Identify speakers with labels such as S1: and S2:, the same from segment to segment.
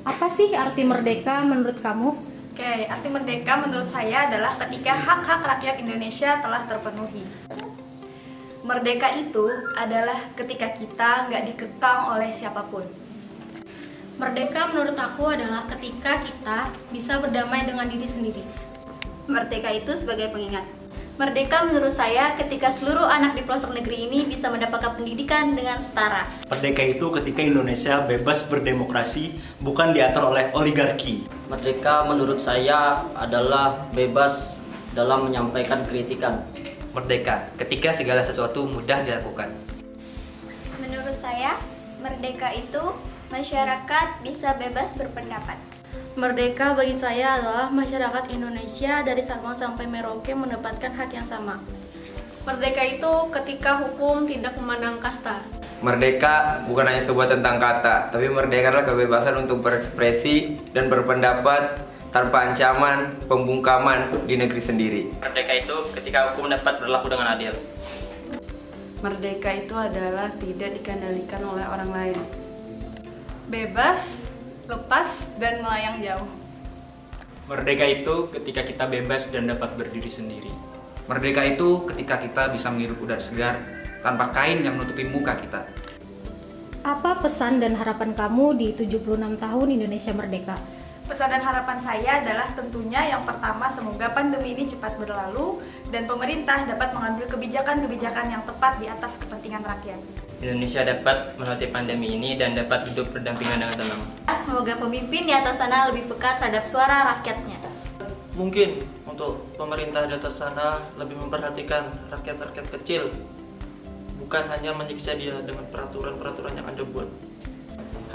S1: Apa sih arti merdeka menurut kamu?
S2: Oke, arti merdeka menurut saya adalah ketika hak-hak rakyat Indonesia telah terpenuhi. Merdeka itu adalah ketika kita nggak dikekang oleh siapa pun.
S1: Merdeka menurut aku adalah ketika kita bisa berdamai dengan diri sendiri.
S3: Merdeka itu sebagai pengingat.
S4: Merdeka menurut saya ketika seluruh anak di pelosok negeri ini bisa mendapatkan pendidikan dengan setara.
S5: Merdeka itu ketika Indonesia bebas berdemokrasi, bukan diatur oleh oligarki.
S6: Merdeka menurut saya adalah bebas dalam menyampaikan kritikan.
S7: Merdeka ketika segala sesuatu mudah dilakukan.
S8: Menurut saya, merdeka itu masyarakat bisa bebas berpendapat.
S4: Merdeka bagi saya adalah masyarakat Indonesia dari Sabang sampai Merauke mendapatkan hak yang sama.
S2: Merdeka itu ketika hukum tidak memandang kasta.
S9: Merdeka bukan hanya sebuah tentang kata, tapi merdeka adalah kebebasan untuk berekspresi dan berpendapat tanpa ancaman pembungkaman di negeri sendiri.
S7: Merdeka itu ketika hukum dapat berlaku dengan adil.
S10: Merdeka itu adalah tidak dikendalikan oleh orang lain.
S2: Bebas, lepas, dan melayang jauh.
S11: Merdeka itu ketika kita bebas dan dapat berdiri sendiri.
S12: Merdeka itu ketika kita bisa menghirup udara segar tanpa kain yang menutupi muka kita.
S1: Apa pesan dan harapan kamu di 76 tahun Indonesia Merdeka?
S2: Pesan dan harapan saya adalah tentunya yang pertama semoga pandemi ini cepat berlalu dan pemerintah dapat mengambil kebijakan-kebijakan yang tepat di atas kepentingan rakyat.
S7: Indonesia dapat melewati pandemi ini dan dapat hidup berdampingan dengan tenang.
S4: Semoga pemimpin di atas sana lebih peka terhadap suara rakyatnya.
S6: Mungkin untuk pemerintah di atas sana lebih memperhatikan rakyat-rakyat kecil, bukan hanya menyiksa dia dengan peraturan-peraturan yang Anda buat.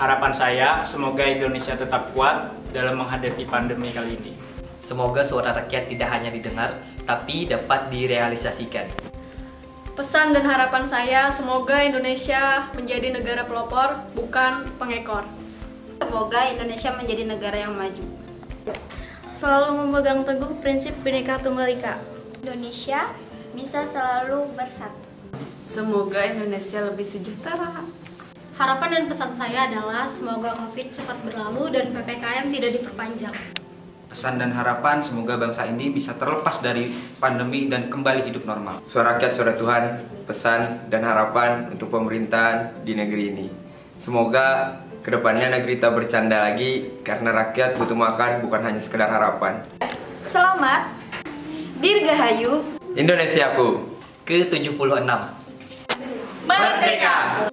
S11: Harapan saya semoga Indonesia tetap kuat dalam menghadapi pandemi kali ini.
S7: Semoga suara rakyat tidak hanya didengar, tapi dapat direalisasikan.
S2: Pesan dan harapan saya semoga Indonesia menjadi negara pelopor, bukan pengekor.
S3: Semoga Indonesia menjadi negara yang maju.
S4: Selalu memegang teguh prinsip Bhinneka Tunggal Ika.
S8: Indonesia bisa selalu bersatu.
S10: Semoga Indonesia lebih sejahtera.
S1: Harapan dan pesan saya adalah semoga COVID cepat berlalu dan PPKM tidak diperpanjang.
S12: Pesan dan harapan semoga bangsa ini bisa terlepas dari pandemi dan kembali hidup normal.
S9: Suara rakyat, suara Tuhan, pesan dan harapan untuk pemerintahan di negeri ini. Semoga ke depannya negeri tak bercanda lagi karena rakyat butuh makan bukan hanya sekedar harapan.
S2: Selamat Dirgahayu
S9: Indonesiaku
S7: ke-76
S2: Merdeka!